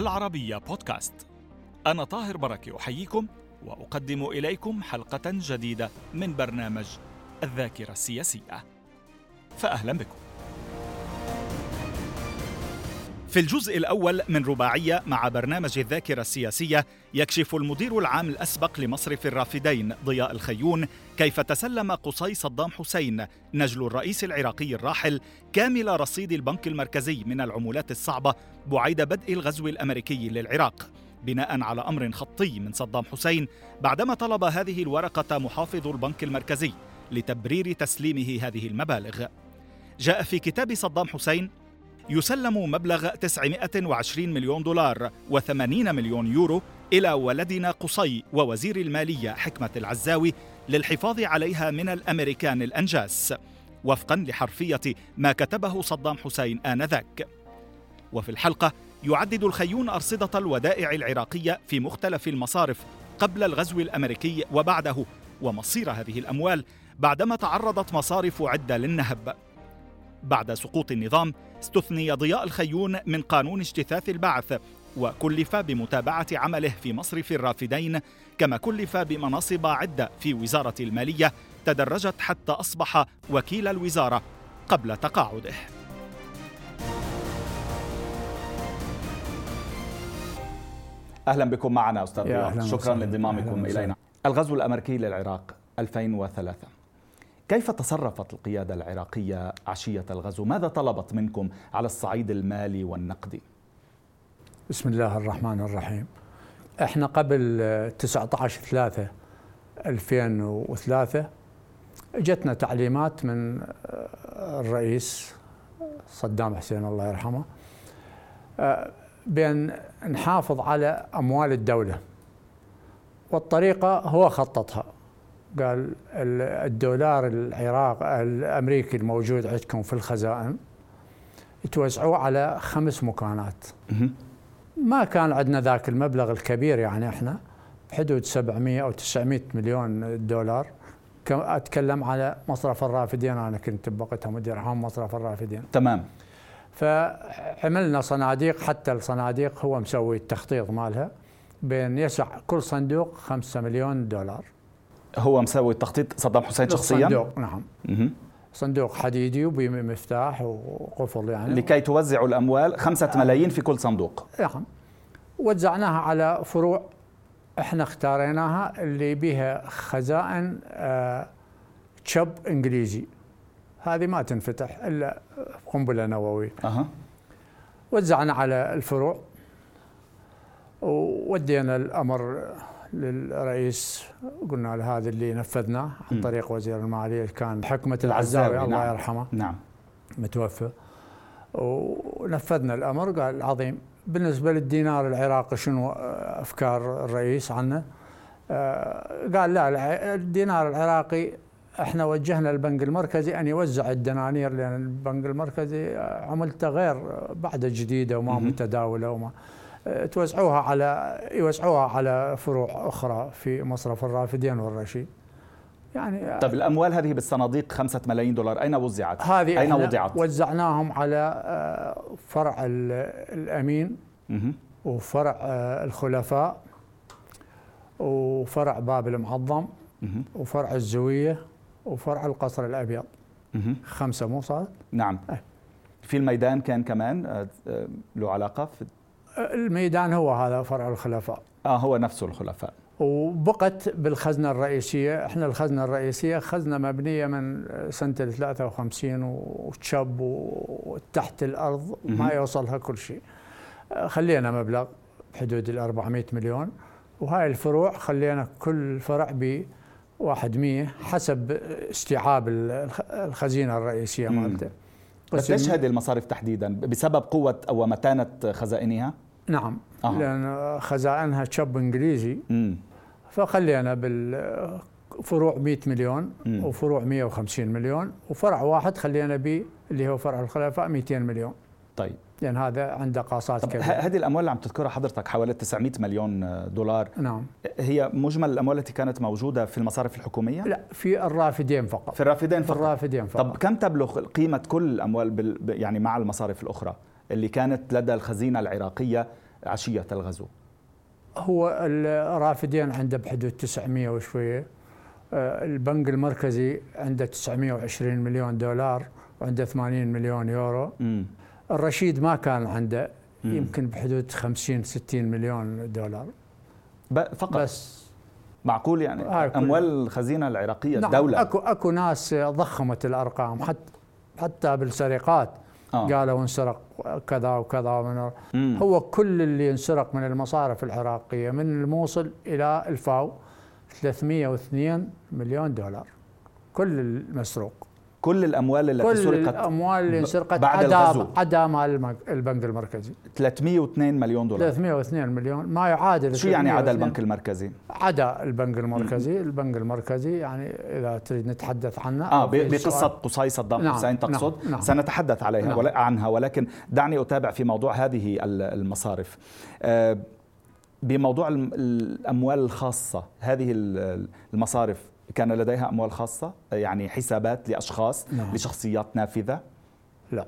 العربية بودكاست. أنا طاهر بركة أحييكم وأقدم إليكم حلقة جديدة من برنامج الذاكرة السياسية. فأهلا بكم. في الجزء الأول من رباعية مع برنامج الذاكرة السياسية يكشف المدير العام الأسبق لمصرف الرافدين ضياء الخيون كيف تسلم قصي صدام حسين نجل الرئيس العراقي الراحل كامل رصيد البنك المركزي من العمولات الصعبة بعيد بدء الغزو الأمريكي للعراق. بناء على أمر خطي من صدام حسين بعدما طلب هذه الورقة محافظ البنك المركزي لتبرير تسليمه هذه المبالغ. جاء في كتاب صدام حسين يسلم مبلغ 920 مليون دولار و80 مليون يورو إلى ولدنا قصي ووزير المالية حكمة العزاوي للحفاظ عليها من الأمريكان الأنجاس وفقا لحرفية ما كتبه صدام حسين آنذاك. وفي الحلقة يعدد الخيون أرصدة الودائع العراقية في مختلف المصارف قبل الغزو الأمريكي وبعده ومصير هذه الأموال بعدما تعرضت مصارف عدة للنهب. بعد سقوط النظام استثني ضياء الخيون من قانون اجتثاث البعث وكلف بمتابعة عمله في مصرف الرافدين كما كلف بمناصب عدة في وزارة المالية تدرجت حتى أصبح وكيل الوزارة قبل تقاعده. أهلا بكم معنا أستاذ ضياء شكرا لانضمامكم إلينا. الغزو الأمريكي للعراق 2003 كيف تصرفت القيادة العراقية عشية الغزو؟ ماذا طلبت منكم على الصعيد المالي والنقدي؟ بسم الله الرحمن الرحيم إحنا قبل 19 3 2003 اجتنا تعليمات من الرئيس صدام حسين الله يرحمه بأن نحافظ على أموال الدولة والطريقة هو خططها قال الدولار العراق الأمريكي الموجود عندكم في الخزائن يتوزعوه على خمس مكانات. ما كان عندنا ذاك المبلغ الكبير يعني إحنا بحدود 700 أو 900 مليون دولار. أتكلم على مصرف الرافدين أنا كنت بوقتها مدير عام مصرف الرافدين. تمام. فعملنا صناديق حتى الصناديق هو مسوي التخطيط مالها بين يسع كل صندوق 5 مليون دولار. هو مسوي التخطيط صدام حسين شخصيا؟ صندوق نعم. مه. صندوق حديدي وبمفتاح وقفل يعني. لكي توزعوا الأموال خمسة ملايين في كل صندوق. نعم. وزعناها على فروع إحنا اختاريناها اللي بها خزائن آه تشب إنجليزي. هذه ما تنفتح إلا قنبلة نووية. أه. وزعنا على الفروع وودينا الأمر للرئيس قلنا له هذا اللي نفذناه عن طريق وزير المالية كان حكمة العزاوي الله نعم. يرحمه. نعم. متوفى. ونفذنا الأمر قال عظيم بالنسبة للدينار العراقي شنو أفكار الرئيس عنه؟ قال لا الدينار العراقي إحنا وجهنا البنك المركزي أن يوزع الدنانير لأن البنك المركزي عملته غير بعد جديدة وما متداولة وما. توزعوها على يوزعوها على فروع أخرى في مصرف الرافدين والرشيد. يعني طيب الأموال هذه بالصناديق خمسة ملايين دولار. أين وزعت؟ هذه أين وضعت؟ وزعناهم على فرع الأمين وفرع الخلفاء وفرع باب المعظم وفرع الزوية وفرع القصر الأبيض. خمسة مو صار؟ نعم. في الميدان كان كمان له علاقة في الميدان هو هذا فرع الخلفاء. آه هو نفسه الخلفاء. وبقت بالخزنة الرئيسية إحنا الخزنة الرئيسية خزنة مبنية من سنة 53 وتشب وتحت الأرض ما يوصلها كل شيء. خلينا مبلغ بحدود ال 400 مليون. وهاي الفروع خلينا كل فرع ب 100 حسب استيعاب الخزينة الرئيسية مالته. بس هذه المصارف تحديدا بسبب قوة أو متانة خزائنها؟ نعم آه. لأن خزائنها تشب إنجليزي مم. فخلينا بالفروع 100 مليون مم. وفروع 150 مليون وفرع واحد خلينا به اللي هو فرع الخلفاء 200 مليون طيب لأن هذا عنده قاصات كبيرة. هذه الأموال اللي عم تذكرها حضرتك حوالي 900 مليون دولار. نعم. هي مجمل الأموال التي كانت موجودة في المصارف الحكومية؟ لا في الرافدين فقط. في الرافدين فقط. في الرافدين فقط. طب كم تبلغ قيمة كل الأموال بال يعني مع المصارف الأخرى اللي كانت لدى الخزينة العراقية عشية الغزو؟ هو الرافدين عنده بحدود 900 وشوية. آه، البنك المركزي عنده 920 مليون دولار وعنده 80 مليون يورو. م. الرشيد ما كان عنده يمكن بحدود 50 60 مليون دولار. فقط؟ بس. معقول يعني؟ أموال الخزينة العراقية نعم الدولة؟ اكو أكو ناس ضخمت الأرقام. حتى حتى بالسرقات آه. قالوا انسرق كذا وكذا من هو كل اللي انسرق من المصارف العراقية من الموصل إلى الفاو 302 مليون دولار. كل المسروق. كل الأموال التي كل سرقت كل الأموال اللي انسرقت بعد عدا الغزو. عدا مال البنك المركزي. 302 مليون دولار. 302 مليون. ما يعادل شو يعني عدا البنك المركزي؟ عدا البنك المركزي، البنك المركزي يعني إذا تريد نتحدث عنه آه بقصة قصي صدام نعم حسين تقصد؟ نعم. نعم سنتحدث عليها نعم. عنها ولكن دعني أتابع في موضوع هذه المصارف. آه بموضوع الأموال الخاصة هذه المصارف كان لديها أموال خاصة يعني حسابات لأشخاص نعم. لشخصيات نافذة؟ لا.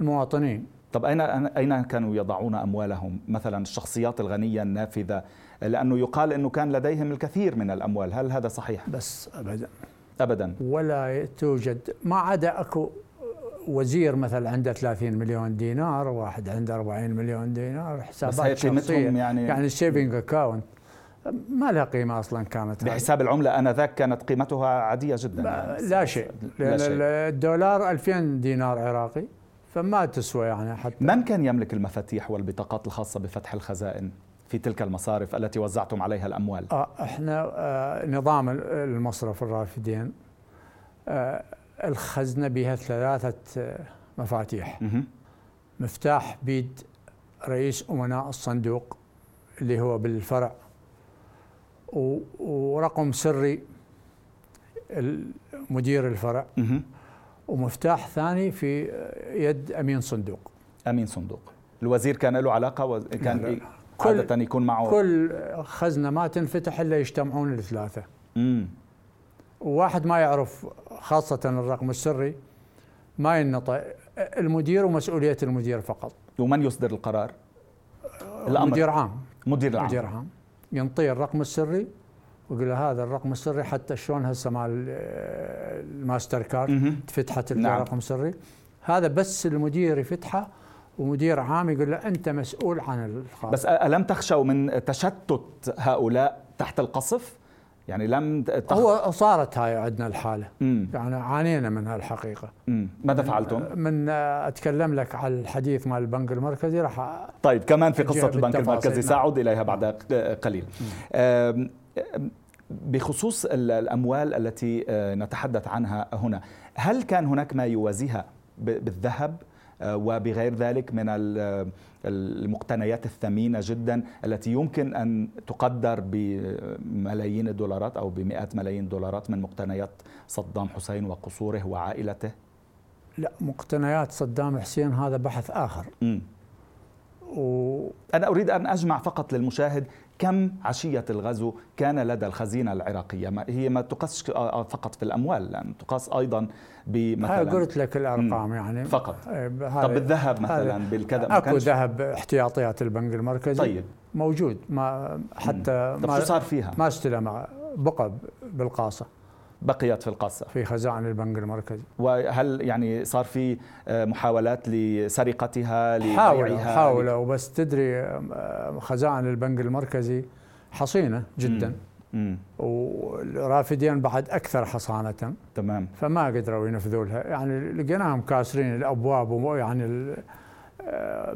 المواطنين. طب أين أين كانوا يضعون أموالهم؟ مثلا الشخصيات الغنية النافذة لأنه يقال إنه كان لديهم الكثير من الأموال. هل هذا صحيح؟ بس ابدا. ابدا. ولا توجد. ما عدا أكو وزير مثلا عنده 30 مليون دينار واحد عنده 40 مليون دينار حسابات شخصية. يعني يعني ال saving account ما لها قيمة أصلا كانت بحساب العملة آنذاك كانت قيمتها عادية جدا. لا شيء. لأن لا شيء. الدولار 2000 دينار عراقي فما تسوى يعني حتى. من كان يملك المفاتيح والبطاقات الخاصة بفتح الخزائن في تلك المصارف التي وزعتم عليها الأموال؟ آه إحنا آه نظام المصرف الرافدين آه الخزنة بها ثلاثة آه مفاتيح. مفتاح بيد رئيس أمناء الصندوق اللي هو بالفرع. ورقم سري مدير الفرع. ومفتاح ثاني في يد أمين صندوق. أمين صندوق. الوزير كان له علاقة وكان كان عادة يكون معه. كل خزنة ما تنفتح إلا يجتمعون الثلاثة. امم وواحد ما يعرف خاصة الرقم السري ما ينطق المدير ومسؤولية المدير فقط. ومن يصدر القرار؟ الأمر. مدير عام. مدير العام. مدير عام. ينطيه الرقم السري ويقول له هذا الرقم السري حتى شلون هسه مال ال master card تفتحت نعم. الرقم السري هذا بس المدير يفتحه ومدير عام يقول له أنت مسؤول عن الخارج بس ألم تخشوا من تشتت هؤلاء تحت القصف؟ يعني لم تخ... هو صارت هاي عندنا الحالة مم. يعني عانينا منها الحقيقة مم. ماذا فعلتم؟ من أتكلم لك على الحديث مال البنك المركزي راح طيب كمان في قصة البنك المركزي نعم. ساعد إليها بعد قليل بخصوص الأموال التي آه، نتحدث عنها هنا هل كان هناك ما يوازيها بالذهب وبغير ذلك من المقتنيات الثمينة جدا التي يمكن أن تقدر بملايين الدولارات أو بمئات ملايين الدولارات من مقتنيات صدام حسين وقصوره وعائلته لا مقتنيات صدام حسين هذا بحث آخر م. و... أنا أريد أن أجمع فقط للمشاهد كم عشية الغزو كان لدى الخزينة العراقية؟ ما هي ما تقاس فقط في الأموال لأن تقاس أيضا بمثلا قلت لك الأرقام يعني. فقط. إيه، طب بالذهب مثلا بالكذا أكو ذهب احتياطيات البنك المركزي. طيب. موجود ما حتى طب ما شو صار فيها؟ ما استلم بقى بالقاصة. بقيت في القصة في خزائن البنك المركزي. وهل يعني صار في آه، محاولات لسرقتها حاولوا حاولوا وبس تدري آه، خزائن البنك المركزي حصينة جدا. مم. والرافدين بعد أكثر حصانة. تمام. فما قدروا ينفذوا لها. يعني لقيناهم كاسرين الأبواب ويعني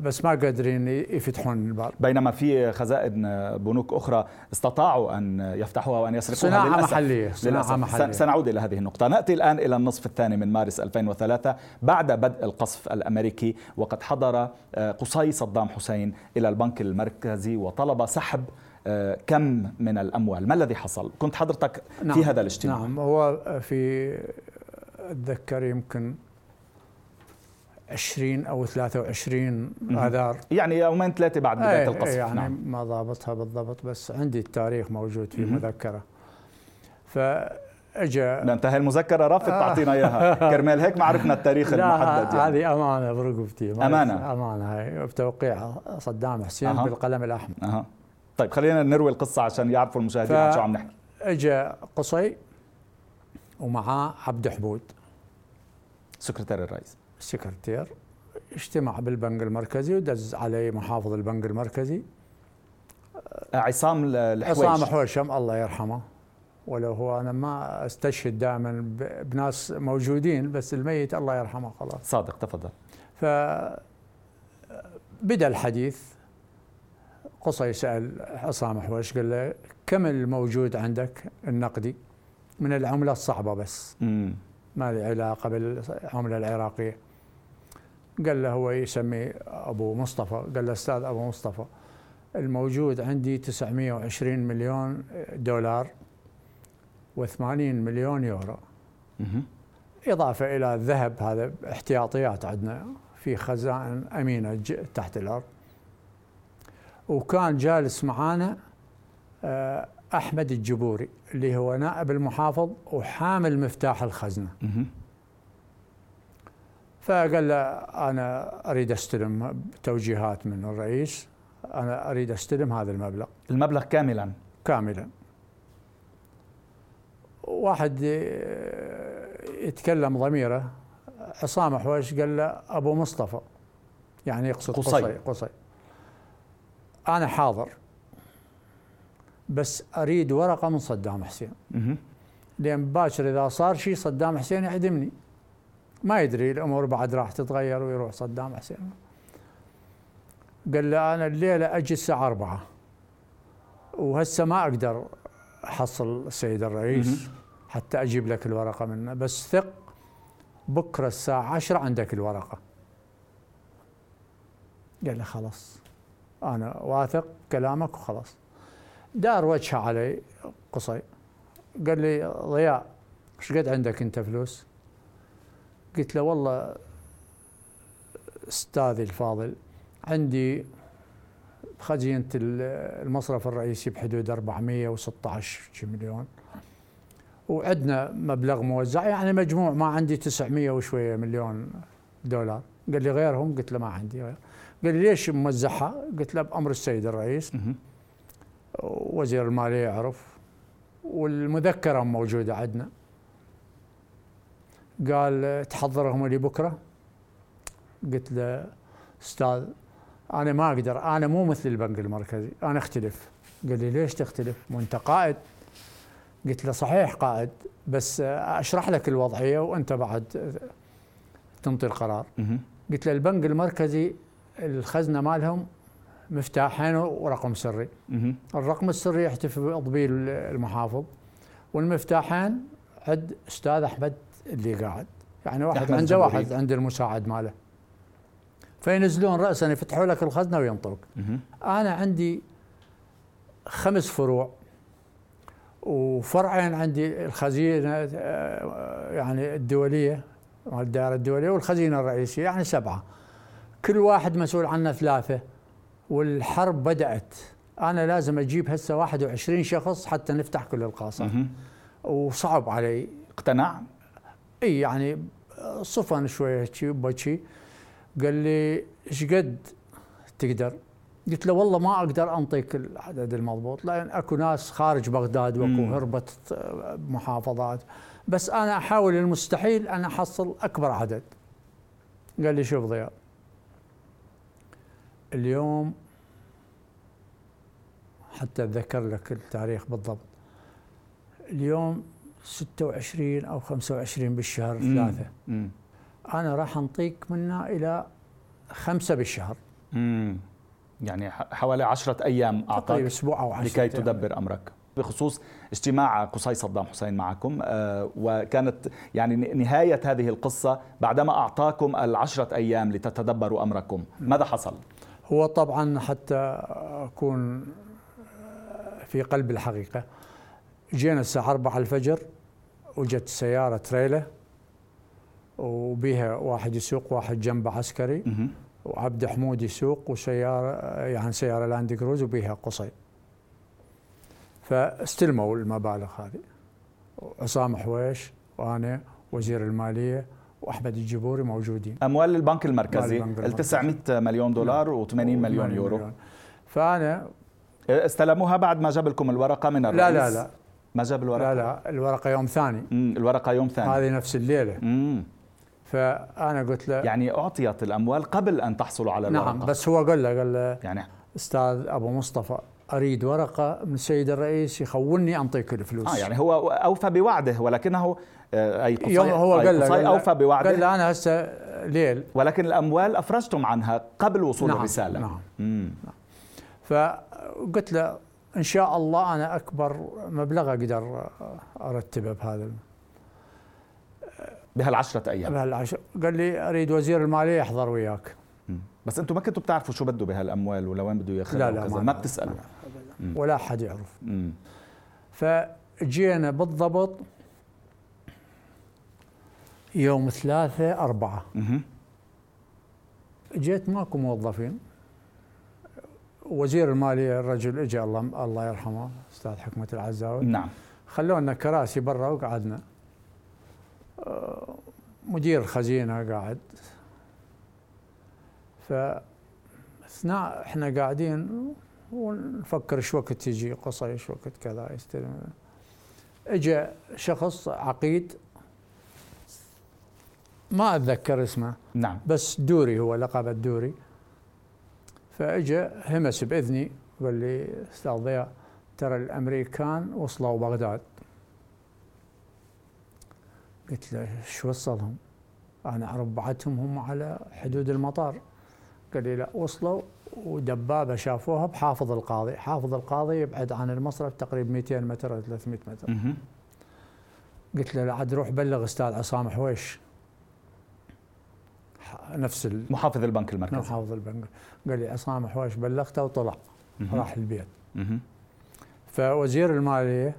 بس ما قادرين يفتحون الباب بينما في خزائن بنوك أخرى استطاعوا أن يفتحوها وأن يسرقوها صناعة للأسف. محلية صناعة محلية. سنعود إلى هذه النقطة. نأتي الآن إلى النصف الثاني من مارس 2003 بعد بدء القصف الأمريكي وقد حضر آه، قصي صدام حسين إلى البنك المركزي وطلب سحب آه، كم من الأموال. ما الذي حصل؟ كنت حضرتك نعم. في هذا الاجتماع. نعم. هو في أتذكر يمكن 20 أو 23 آذار. يعني يومين ثلاثة بعد بداية القصف. يعني نعم. ما ضابطها بالضبط بس عندي التاريخ موجود في مذكرة. ف اجى انت المذكرة رافض تعطينا إياها. كرمال هيك ما عرفنا التاريخ المحدد يعني. هذه أمانة برقبتي أمانة. أمانة. هاي بتوقيع صدام حسين أه. بالقلم الأحمر. أه. طيب خلينا نروي القصة عشان يعرفوا المشاهدين عن شو عم نحكي. اجى قصي ومعاه عبد حبود. سكرتير الرئيس. السكرتير اجتمع بالبنك المركزي ودز علي محافظ البنك المركزي. عصام الحويش. عصام حوشم الله يرحمه. ولو هو أنا ما أستشهد دائما بناس موجودين بس الميت الله يرحمه خلاص. صادق تفضل. ف بدأ الحديث. قصي سأل عصام حوش قال له كم الموجود عندك النقدي؟ من العملة الصعبة بس. مم. ما له علاقة بالعملة العراقية. قال له هو يسمي أبو مصطفى قال له أستاذ أبو مصطفى الموجود عندي 920 مليون دولار و80 مليون يورو. إضافة إلى الذهب هذا احتياطيات عندنا في خزائن أمينة تحت الأرض. وكان جالس معانا آه، أحمد الجبوري اللي هو نائب المحافظ وحامل مفتاح الخزنة. فقال له أنا أريد أستلم توجيهات من الرئيس. أنا أريد أستلم هذا المبلغ. المبلغ كاملا؟ كاملا. واحد يتكلم ضميره. عصام حويش قال له أبو مصطفى. يعني يقصد قصي. قصي أنا حاضر بس أريد ورقة من صدام حسين. لأن باكر إذا صار شيء صدام حسين يعدمني. ما يدري الأمور بعد راح تتغير ويروح صدام حسين. قال له أنا الليلة أجي الساعة 4 وهسه ما أقدر أحصل السيد الرئيس حتى أجيب لك الورقة منه بس ثق بكرة الساعة 10 عندك الورقة. قال لي خلاص. أنا واثق كلامك وخلاص. دار وجهه علي قصي. قال لي ضياء إيش قد عندك أنت فلوس؟ قلت له والله أستاذي الفاضل عندي خزينة المصرف الرئيسي بحدود 416 مليون. وعندنا مبلغ موزع يعني مجموع ما عندي 900 وشوية مليون دولار. قال لي غيرهم؟ قلت له ما عندي غير. قال لي ليش موزعها؟ قلت له بأمر السيد الرئيس. وزير المالية يعرف. والمذكرة موجودة عندنا. قال تحضرهم لي بكرة. قلت له أستاذ أنا ما أقدر أنا مو مثل البنك المركزي أنا أختلف. قال لي ليش تختلف؟ مو انت قائد. قلت له صحيح قائد بس أشرح لك الوضعية وأنت بعد تنطي القرار. قلت له البنك المركزي الخزنة مالهم مفتاحين ورقم سري. الرقم السري يحتفي بأضبيل المحافظ والمفتاحين عند أستاذ أحمد اللي قاعد. يعني واحد عنده واحد عند المساعد ماله. فينزلون راسا يفتحوا لك الخزنة وينطرك. أنا عندي خمس فروع وفرعين عندي الخزينة آه، يعني الدولية الدائرة الدولية والخزينة الرئيسية يعني سبعة. كل واحد مسؤول عنه ثلاثة. والحرب بدأت. أنا لازم أجيب هسه 21 شخص حتى نفتح كل القاصه وصعب علي. اقتنع؟ إي يعني صفن شوية بكي. قال لي إيش قد تقدر؟ قلت له والله ما أقدر أنطيك العدد المضبوط لأن أكو ناس خارج بغداد وأكو هربت محافظات. بس أنا أحاول المستحيل أن أحصل أكبر عدد. قال لي شوف ضياء اليوم حتى أتذكر لك التاريخ بالضبط اليوم 26 أو 25 بالشهر ثلاثة. أنا راح أنطيك منها إلى خمسة بالشهر. امم يعني حوالي عشرة أيام أعطاك أسبوع أو عشرة لكي تدبر أمرك. بخصوص اجتماع قصي صدام حسين معكم آه وكانت يعني نهاية هذه القصة بعدما أعطاكم العشرة أيام لتتدبروا أمركم. ماذا حصل؟ هو طبعا حتى أكون في قلب الحقيقة. جينا الساعة 4 الفجر وجت سيارة تريلا وبيها واحد يسوق واحد جنبه عسكري وعبد حمود يسوق وسيارة يعني سيارة لاند كروز وبيها قصي. فاستلموا المبالغ هذه. عصام حويش وأنا وزير المالية وأحمد الجبوري موجودين. أموال البنك المركزي ال 900 مليون دولار و80 مليون يورو. مليون. فأنا استلموها بعد ما جاب لكم الورقة من الرئيس؟ لا لا لا. ما جاب الورقه لا لا الورقة يوم ثاني. مم. الورقة يوم ثاني. هذه نفس الليلة. مم. فأنا قلت له يعني أعطيت الأموال قبل أن تحصلوا على الورقة. نعم بس هو قال له قال له يعني؟ أستاذ أبو مصطفى أريد ورقة من السيد الرئيس يخوني أنطيك الفلوس. آه يعني هو أوفى بوعده ولكنه آه، أي قصي يوم هو قال له أوفى بوعده. قال له أنا هسه ليل. ولكن الأموال افرجتم عنها قبل وصول نعم الرسالة. نعم, نعم. فقلت له إن شاء الله أنا أكبر مبلغ أقدر أرتبه بهذا بهالعشرة أيام. بهالعشرة قال لي أريد وزير المالية يحضر وياك. بس أنتم ما كنتوا بتعرفوا شو بده بهالأموال ولا وين بده ياخذها لا لا ما, ما بتسألوا. ولا أحد يعرف. فجينا بالضبط يوم ثلاثة أربعة. جيت ماكو موظفين. وزير المالية الرجل اجى الله الله يرحمه أستاذ حكمة العزاوي. نعم. خلونا كراسي برا وقعدنا. مدير الخزينة قاعد. فاثناء إحنا قاعدين ونفكر شو وقت تجي قصي شو وقت كذا يستلم. اجى شخص عقيد ما أتذكر اسمه. نعم. بس دوري هو لقب الدوري. فاجى همس بإذني قال لي أستاذ ضياء ترى الأمريكان وصلوا بغداد. قلت له شو وصلهم؟ أنا اعرف بعتهم هم على حدود المطار. قال لي لا وصلوا ودبابة شافوها بحافظ القاضي، حافظ القاضي يبعد عن المصرف تقريبا 200 متر أو 300 متر. قلت له لا عاد روح بلغ أستاذ عصام حويش. نفس محافظ البنك المركزي. محافظ البنك. قال لي عصام حويش بلغته؟ وطلع. راح البيت. فوزير المالية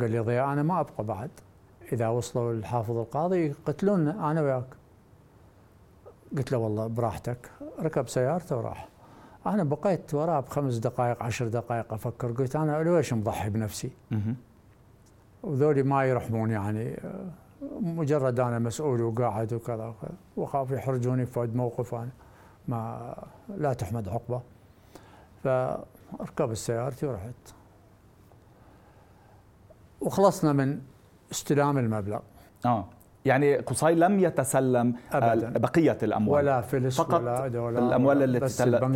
قال لي ضياء أنا ما أبقى بعد. إذا وصلوا الحافظ القاضي يقتلوننا أنا وياك. قلت له والله براحتك. ركب سيارته وراح. أنا بقيت وراه بخمس دقائق عشر دقائق أفكر. قلت أنا ليش مضحي بنفسي؟ وذولي ما يرحمون يعني. مجرد أنا مسؤول وقاعد وكذا وأخاف يحرجوني في موقف أنا ما لا تحمد عقبة. فركب سيارتي ورحت. وخلصنا من استلام المبلغ. آه. يعني قصي لم يتسلم أبداً. بقية الأموال. ولا فلس فقط ولا دولار الأموال التي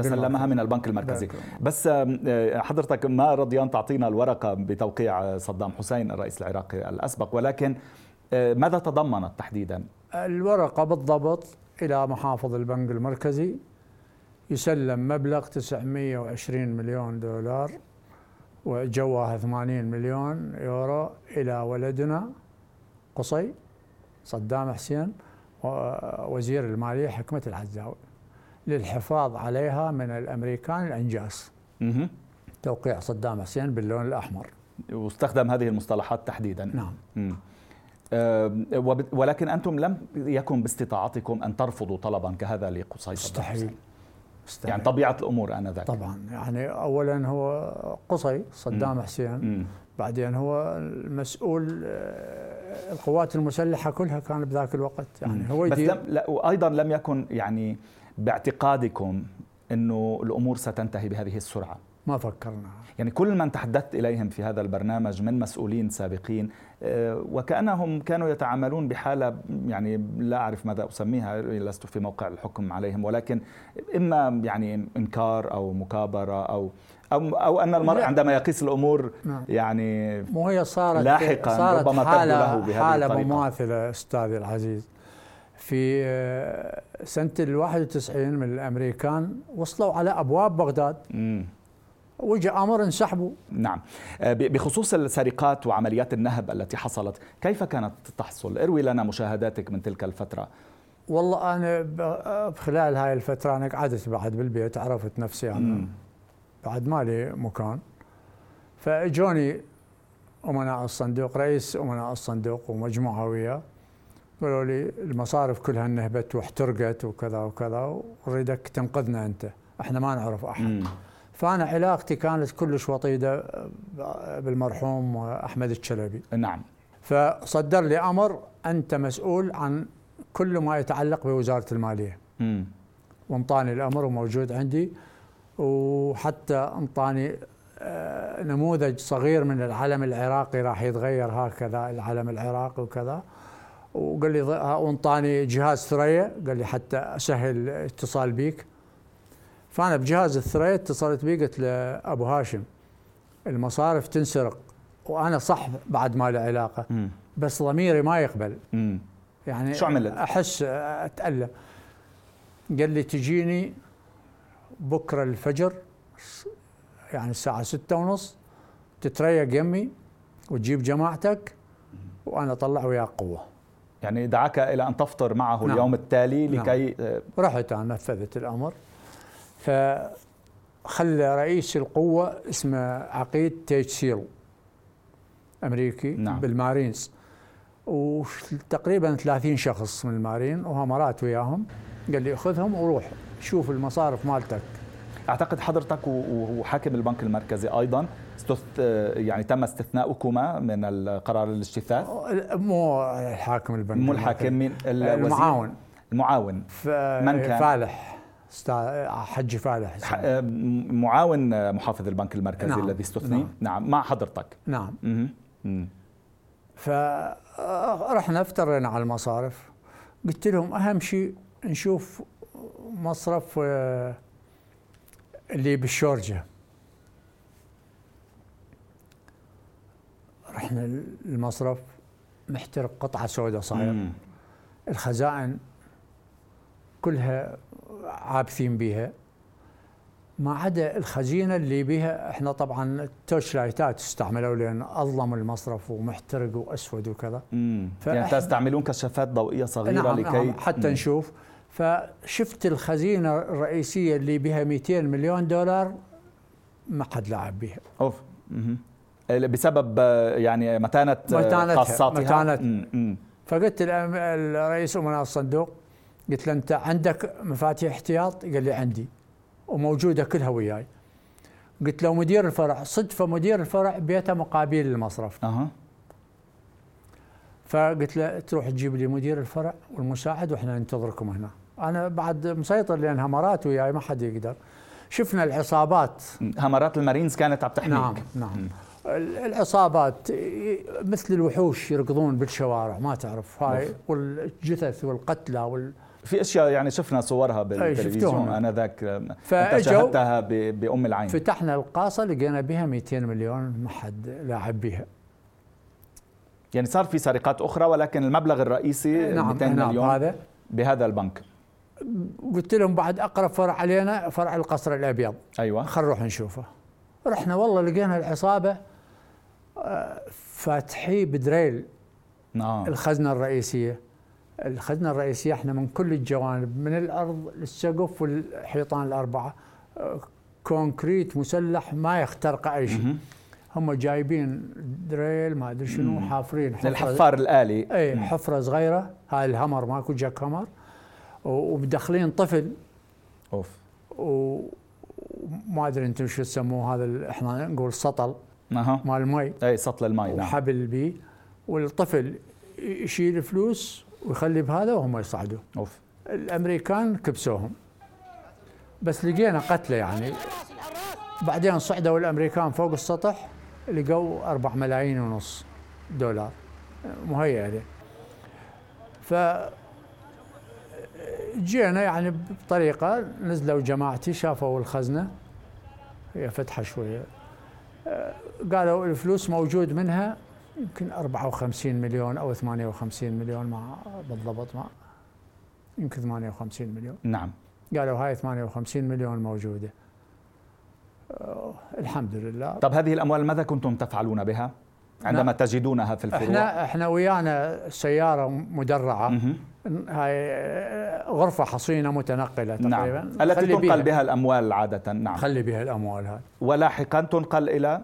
تسلمها من البنك المركزي. بس. آه، حضرتك ما رضيان تعطينا الورقة بتوقيع صدام حسين الرئيس العراقي الأسبق ولكن ماذا تضمنت تحديدا؟ الورقة بالضبط إلى محافظ البنك المركزي يسلم مبلغ 920 مليون دولار وجواها 80 مليون يورو إلى ولدنا قصي صدام حسين وزير المالية حكمة العزاوي للحفاظ عليها من الأمريكان الأنجاس توقيع صدام حسين باللون الأحمر. واستخدم هذه المصطلحات تحديدا. نعم. مم. ولكن أنتم لم يكن باستطاعتكم أن ترفضوا طلبا كهذا لقصي مستحيل. مستحيل. يعني طبيعة الأمور آنذاك. طبعا. يعني أولا هو قصي صدام حسين. مم. بعدين هو المسؤول آه، القوات المسلحة كلها كان بذاك الوقت. يعني هو بس لم لا وأيضا لم يكن يعني باعتقادكم أنه الأمور ستنتهي بهذه السرعة. ما فكرنا. يعني كل من تحدثت إليهم في هذا البرنامج من مسؤولين سابقين وكأنهم كانوا يتعاملون بحالة يعني لا أعرف ماذا أسميها لست في موقع الحكم عليهم ولكن إما يعني إنكار أو مكابرة أو أو أو أن المرء عندما يقيس الأمور نعم. يعني مو هي صارت لاحقا صارت ربما حالة له بهذه حالة الطريقة. مماثلة أستاذي العزيز في آه، سنة ال 91 من الأمريكان وصلوا على أبواب بغداد. وجاء أمر انسحبوا. نعم. آه، بخصوص السرقات وعمليات النهب التي حصلت كيف كانت تحصل؟ اروي لنا مشاهداتك من تلك الفترة. والله أنا خلال هاي الفترة أنا قعدت بعد بالبيت عرفت نفسي أنا بعد مالي مكان. فإجوني أمناء الصندوق رئيس أمناء الصندوق ومجموعة وياه قالوا لي المصارف كلها نهبت واحترقت وكذا وكذا ونريدك تنقذنا أنت. إحنا ما نعرف أحد. فأنا علاقتي كانت كلش وطيدة بالمرحوم أحمد الشلبي. نعم. فصدر لي أمر أنت مسؤول عن كل ما يتعلق بوزارة المالية. امم وانطاني الأمر وموجود عندي وحتى انطاني آه، نموذج صغير من العلم العراقي راح يتغير هكذا العلم العراقي وكذا. وقال لي وانطاني جهاز ثريا قال لي حتى أسهل الاتصال بيك. فأنا بجهاز الثريا اتصلت بيه قلت له أبو هاشم المصارف تنسرق وأنا صح بعد ما له علاقة بس ضميري ما يقبل يعني شو عملت؟ أحس أتألم قال لي تجيني بكرة الفجر يعني الساعة ستة ونص تتريق يمي وتجيب جماعتك وأنا أطلع وياك قوة يعني دعاك إلى أن تفطر معه نعم. اليوم التالي. لكي نعم. رحت أنا نفذت الأمر فخلى رئيس القوة اسمه عقيد تيتشيل أمريكي نعم. بالمارينز. وتقريبا 30 شخص من المارين وهمرات وياهم قال لي خذهم وروح شوف المصارف مالتك. أعتقد حضرتك وحاكم البنك المركزي أيضا يعني تم استثناؤكما من القرار الاجتثاث مو الحاكم البنك مو الحاكم مين المعاون. المعاون. من كان؟ فالح. حج فالح. معاون محافظ البنك المركزي نعم. الذي استثني. نعم. نعم مع حضرتك. نعم. فرحنا افترينا على المصارف. قلت لهم أهم شيء نشوف مصرف آه، اللي بالشورجة. رحنا المصرف محترق قطعة سوداء صاير. الخزائن كلها عابثين بها ما عدا الخزينة اللي بها إحنا طبعا التوش لايتات استعملوا لأن اظلم المصرف ومحترق وأسود وكذا. يعني تستعملون كشافات ضوئية صغيرة نعم لكي نعم حتى مم. نشوف. فشفت الخزينة الرئيسية اللي بها 200 مليون دولار ما حد لعب بها أوف. مم. بسبب يعني متانة قاصاتها متانة فقلت الرئيس أمناء الصندوق قلت له أنت عندك مفاتيح احتياط؟ قال لي عندي وموجودة كلها وياي. قلت له مدير الفرع صدفة مدير الفرع بيته مقابل المصرف. أها. فقلت له تروح تجيب لي مدير الفرع والمساعد وإحنا ننتظركم هنا. أنا بعد مسيطر لأن همرات وياي ما حد يقدر. شفنا العصابات. همرات المارينز كانت عم تحميك. نعم نعم. العصابات مثل الوحوش يركضون بالشوارع ما تعرف هاي والجثث والقتلى وال في أشياء يعني شفنا صورها بالتلفزيون. أنا ذاك شاهدتها بأم العين. فتحنا القاصة لقينا بها 200 مليون ما حد لاعب بها. يعني صار في سرقات أخرى ولكن المبلغ الرئيسي نعم 200 نعم مليون هذا. بهذا البنك. قلت لهم بعد أقرب فرع علينا فرع القصر الأبيض. أيوه. خل نروح نشوفه. رحنا والله لقينا العصابة آه، فاتحي ب drill. نعم. الخزنة الرئيسية. الخزنة الرئيسية إحنا من كل الجوانب من الأرض للسقف والحيطان الأربعة. concrete مسلح ما يخترق أي شيء. هم جايبين drill ما أدري شنو حافرين حفرة الحفار الآلي. اي حفرة صغيرة. هاي ال hammer ماكو jack hammer. ومدخلين طفل. أوف. وما أدري أنتم شو تسموه هذا إحنا نقول سطل. أها. مال المي. إي سطل المي نعم. وحبل بيه. والطفل يشيل فلوس ويخلي بهذا وهم يصعدوا. أوف. الأمريكان كبسوهم. بس لقينا قتلة يعني. بعدين صعدوا الأمريكان فوق السطح لقوا أربع ملايين ونص دولار. مهيئة له ف جينا يعني بطريقة نزلوا جماعتي شافوا الخزنة. هي فتحة شوية. قالوا الفلوس موجود منها. يمكن 54 مليون أو 58 مليون ما بالضبط ما يمكن 58 مليون. نعم. قالوا هاي 58 مليون موجودة. أه الحمد لله. طب هذه الأموال ماذا كنتم تفعلون بها؟ عندما نعم. تجدونها في الفروع. إحنا إحنا ويانا سيارة مدرعة. هاي غرفة حصينة متنقلة نعم. تقريبا. نعم. التي تنقل بها. بها الأموال عادة. نعم. خلي بها الأموال هاي. ولاحقا تنقل إلى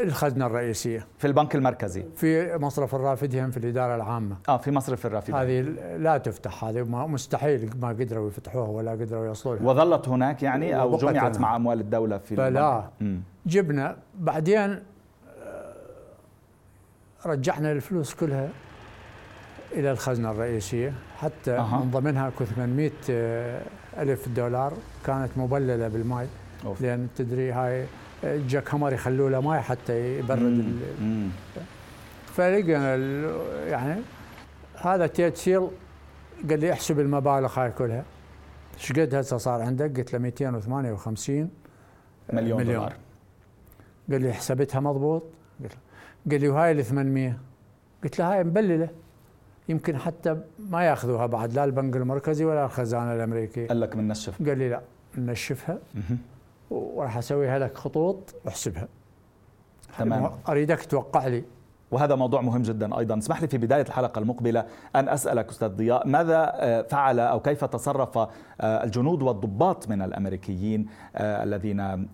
الخزنة الرئيسية. في البنك المركزي. في مصرف الرافدين في الإدارة العامة. آه في مصرف الرافدين. هذه لا تفتح هذه مستحيل ما قدروا يفتحوها ولا قدروا يوصلوا وظلت هناك يعني أو جمعت مع أموال الدولة في فلا. جبنا بعدين آه، رجعنا الفلوس كلها إلى الخزنة الرئيسية. حتى أه. من ضمنها 800 آه، ألف دولار كانت مبللة بالماء. لأن تدري هاي جاك هامر يخلوا له ماي حتى يبرد فلقينا يعني هذا تيتسيل قال لي احسب المبالغ هاي كلها. إيش قد هسه صار عندك؟ قلت له 258 مليون, مليون. دولار. قال لي حسبتها مضبوط؟ قال لي وهاي ال 800 قلت له هاي مبلله. يمكن حتى ما ياخذوها بعد لا البنك المركزي ولا الخزانة الأمريكية. قال لك بننشف قال لي لا ننشفها وراح اسويها لك خطوط واحسبها تمام. أريدك توقع لي. وهذا موضوع مهم جدا أيضا. اسمح لي في بداية الحلقة المقبلة أن أسألك أستاذ ضياء ماذا آه، فعل أو كيف تصرف آه، الجنود والضباط من الأمريكيين آه، الذين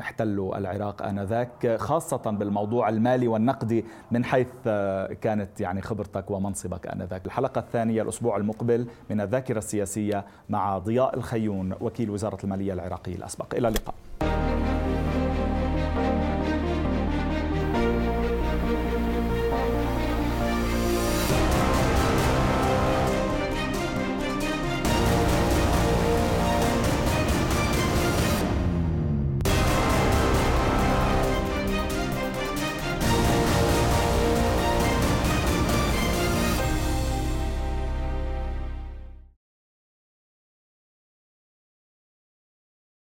احتلوا العراق آنذاك خاصة بالموضوع المالي والنقدي من حيث كانت يعني خبرتك ومنصبك آنذاك. الحلقة الثانية الأسبوع المقبل من الذاكرة السياسية مع ضياء الخيون وكيل وزارة المالية العراقي الأسبق. إلى اللقاء.